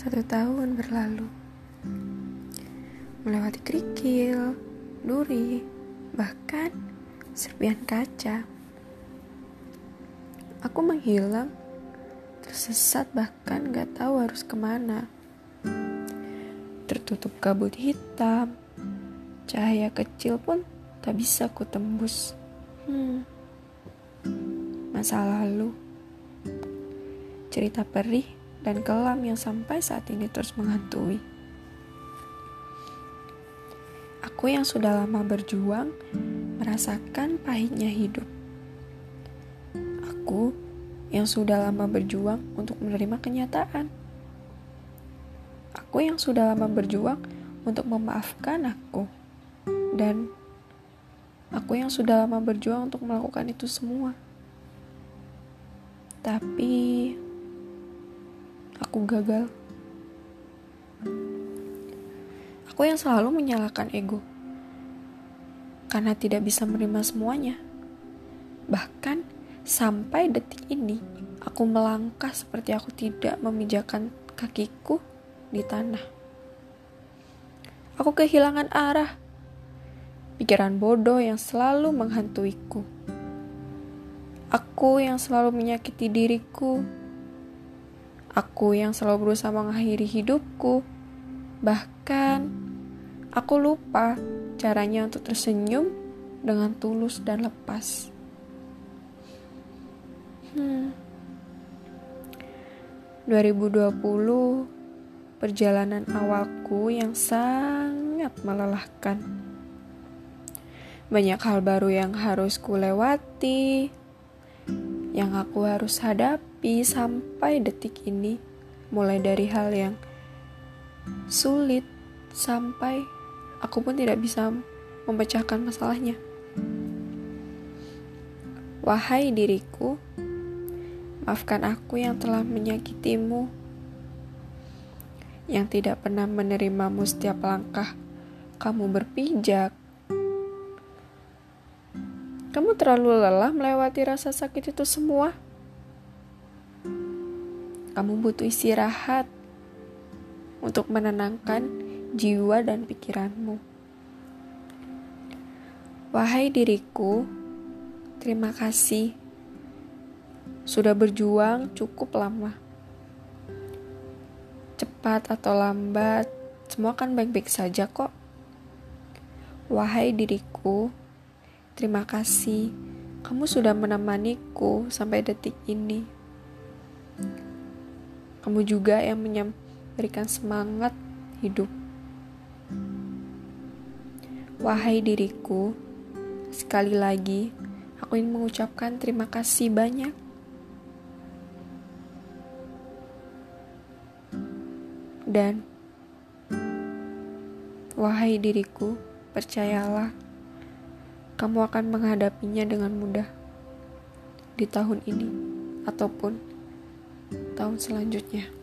Satu tahun berlalu, melewati kerikil, duri, bahkan serpian kaca. Aku menghilang, tersesat bahkan gak tahu harus ke mana. Tertutup kabut hitam, cahaya kecil pun tak bisa ku tembus. Hmm. Masa lalu, cerita perih dan kelam yang sampai saat ini terus menghantui. Aku yang sudah lama berjuang merasakan pahitnya hidup. Aku yang sudah lama berjuang untuk menerima kenyataan. Aku yang sudah lama berjuang untuk memaafkan aku. Dan aku yang sudah lama berjuang untuk melakukan itu semua. Tapi aku gagal. Aku yang selalu menyalahkan ego karena tidak bisa menerima semuanya. Bahkan sampai detik ini, aku melangkah seperti aku tidak memijakan kakiku di tanah. Aku kehilangan arah, pikiran bodoh yang selalu menghantuiku. Aku yang selalu menyakiti diriku Aku yang selalu berusaha mengakhiri hidupku. Bahkan, aku lupa caranya untuk tersenyum dengan tulus dan lepas. Hmm. 2020 perjalanan awalku yang sangat melelahkan. Banyak hal baru yang harus kulewati, yang aku harus hadapi sampai detik ini, mulai dari hal yang sulit sampai aku pun tidak bisa memecahkan masalahnya. Wahai diriku, maafkan aku yang telah menyakitimu, yang tidak pernah menerimamu setiap langkah kamu berpijak, kamu terlalu lelah melewati rasa sakit itu semua. Kamu butuh istirahat untuk menenangkan jiwa dan pikiranmu. Wahai diriku, terima kasih sudah berjuang cukup lama. Cepat atau lambat, semua akan baik-baik saja kok. Wahai diriku, Terima kasih, kamu sudah menemaniku sampai detik ini. Kamu juga yang memberikan semangat hidup. Wahai diriku, sekali lagi aku ingin mengucapkan terima kasih banyak. Dan, wahai diriku, percayalah kamu akan menghadapinya dengan mudah di tahun ini ataupun tahun selanjutnya.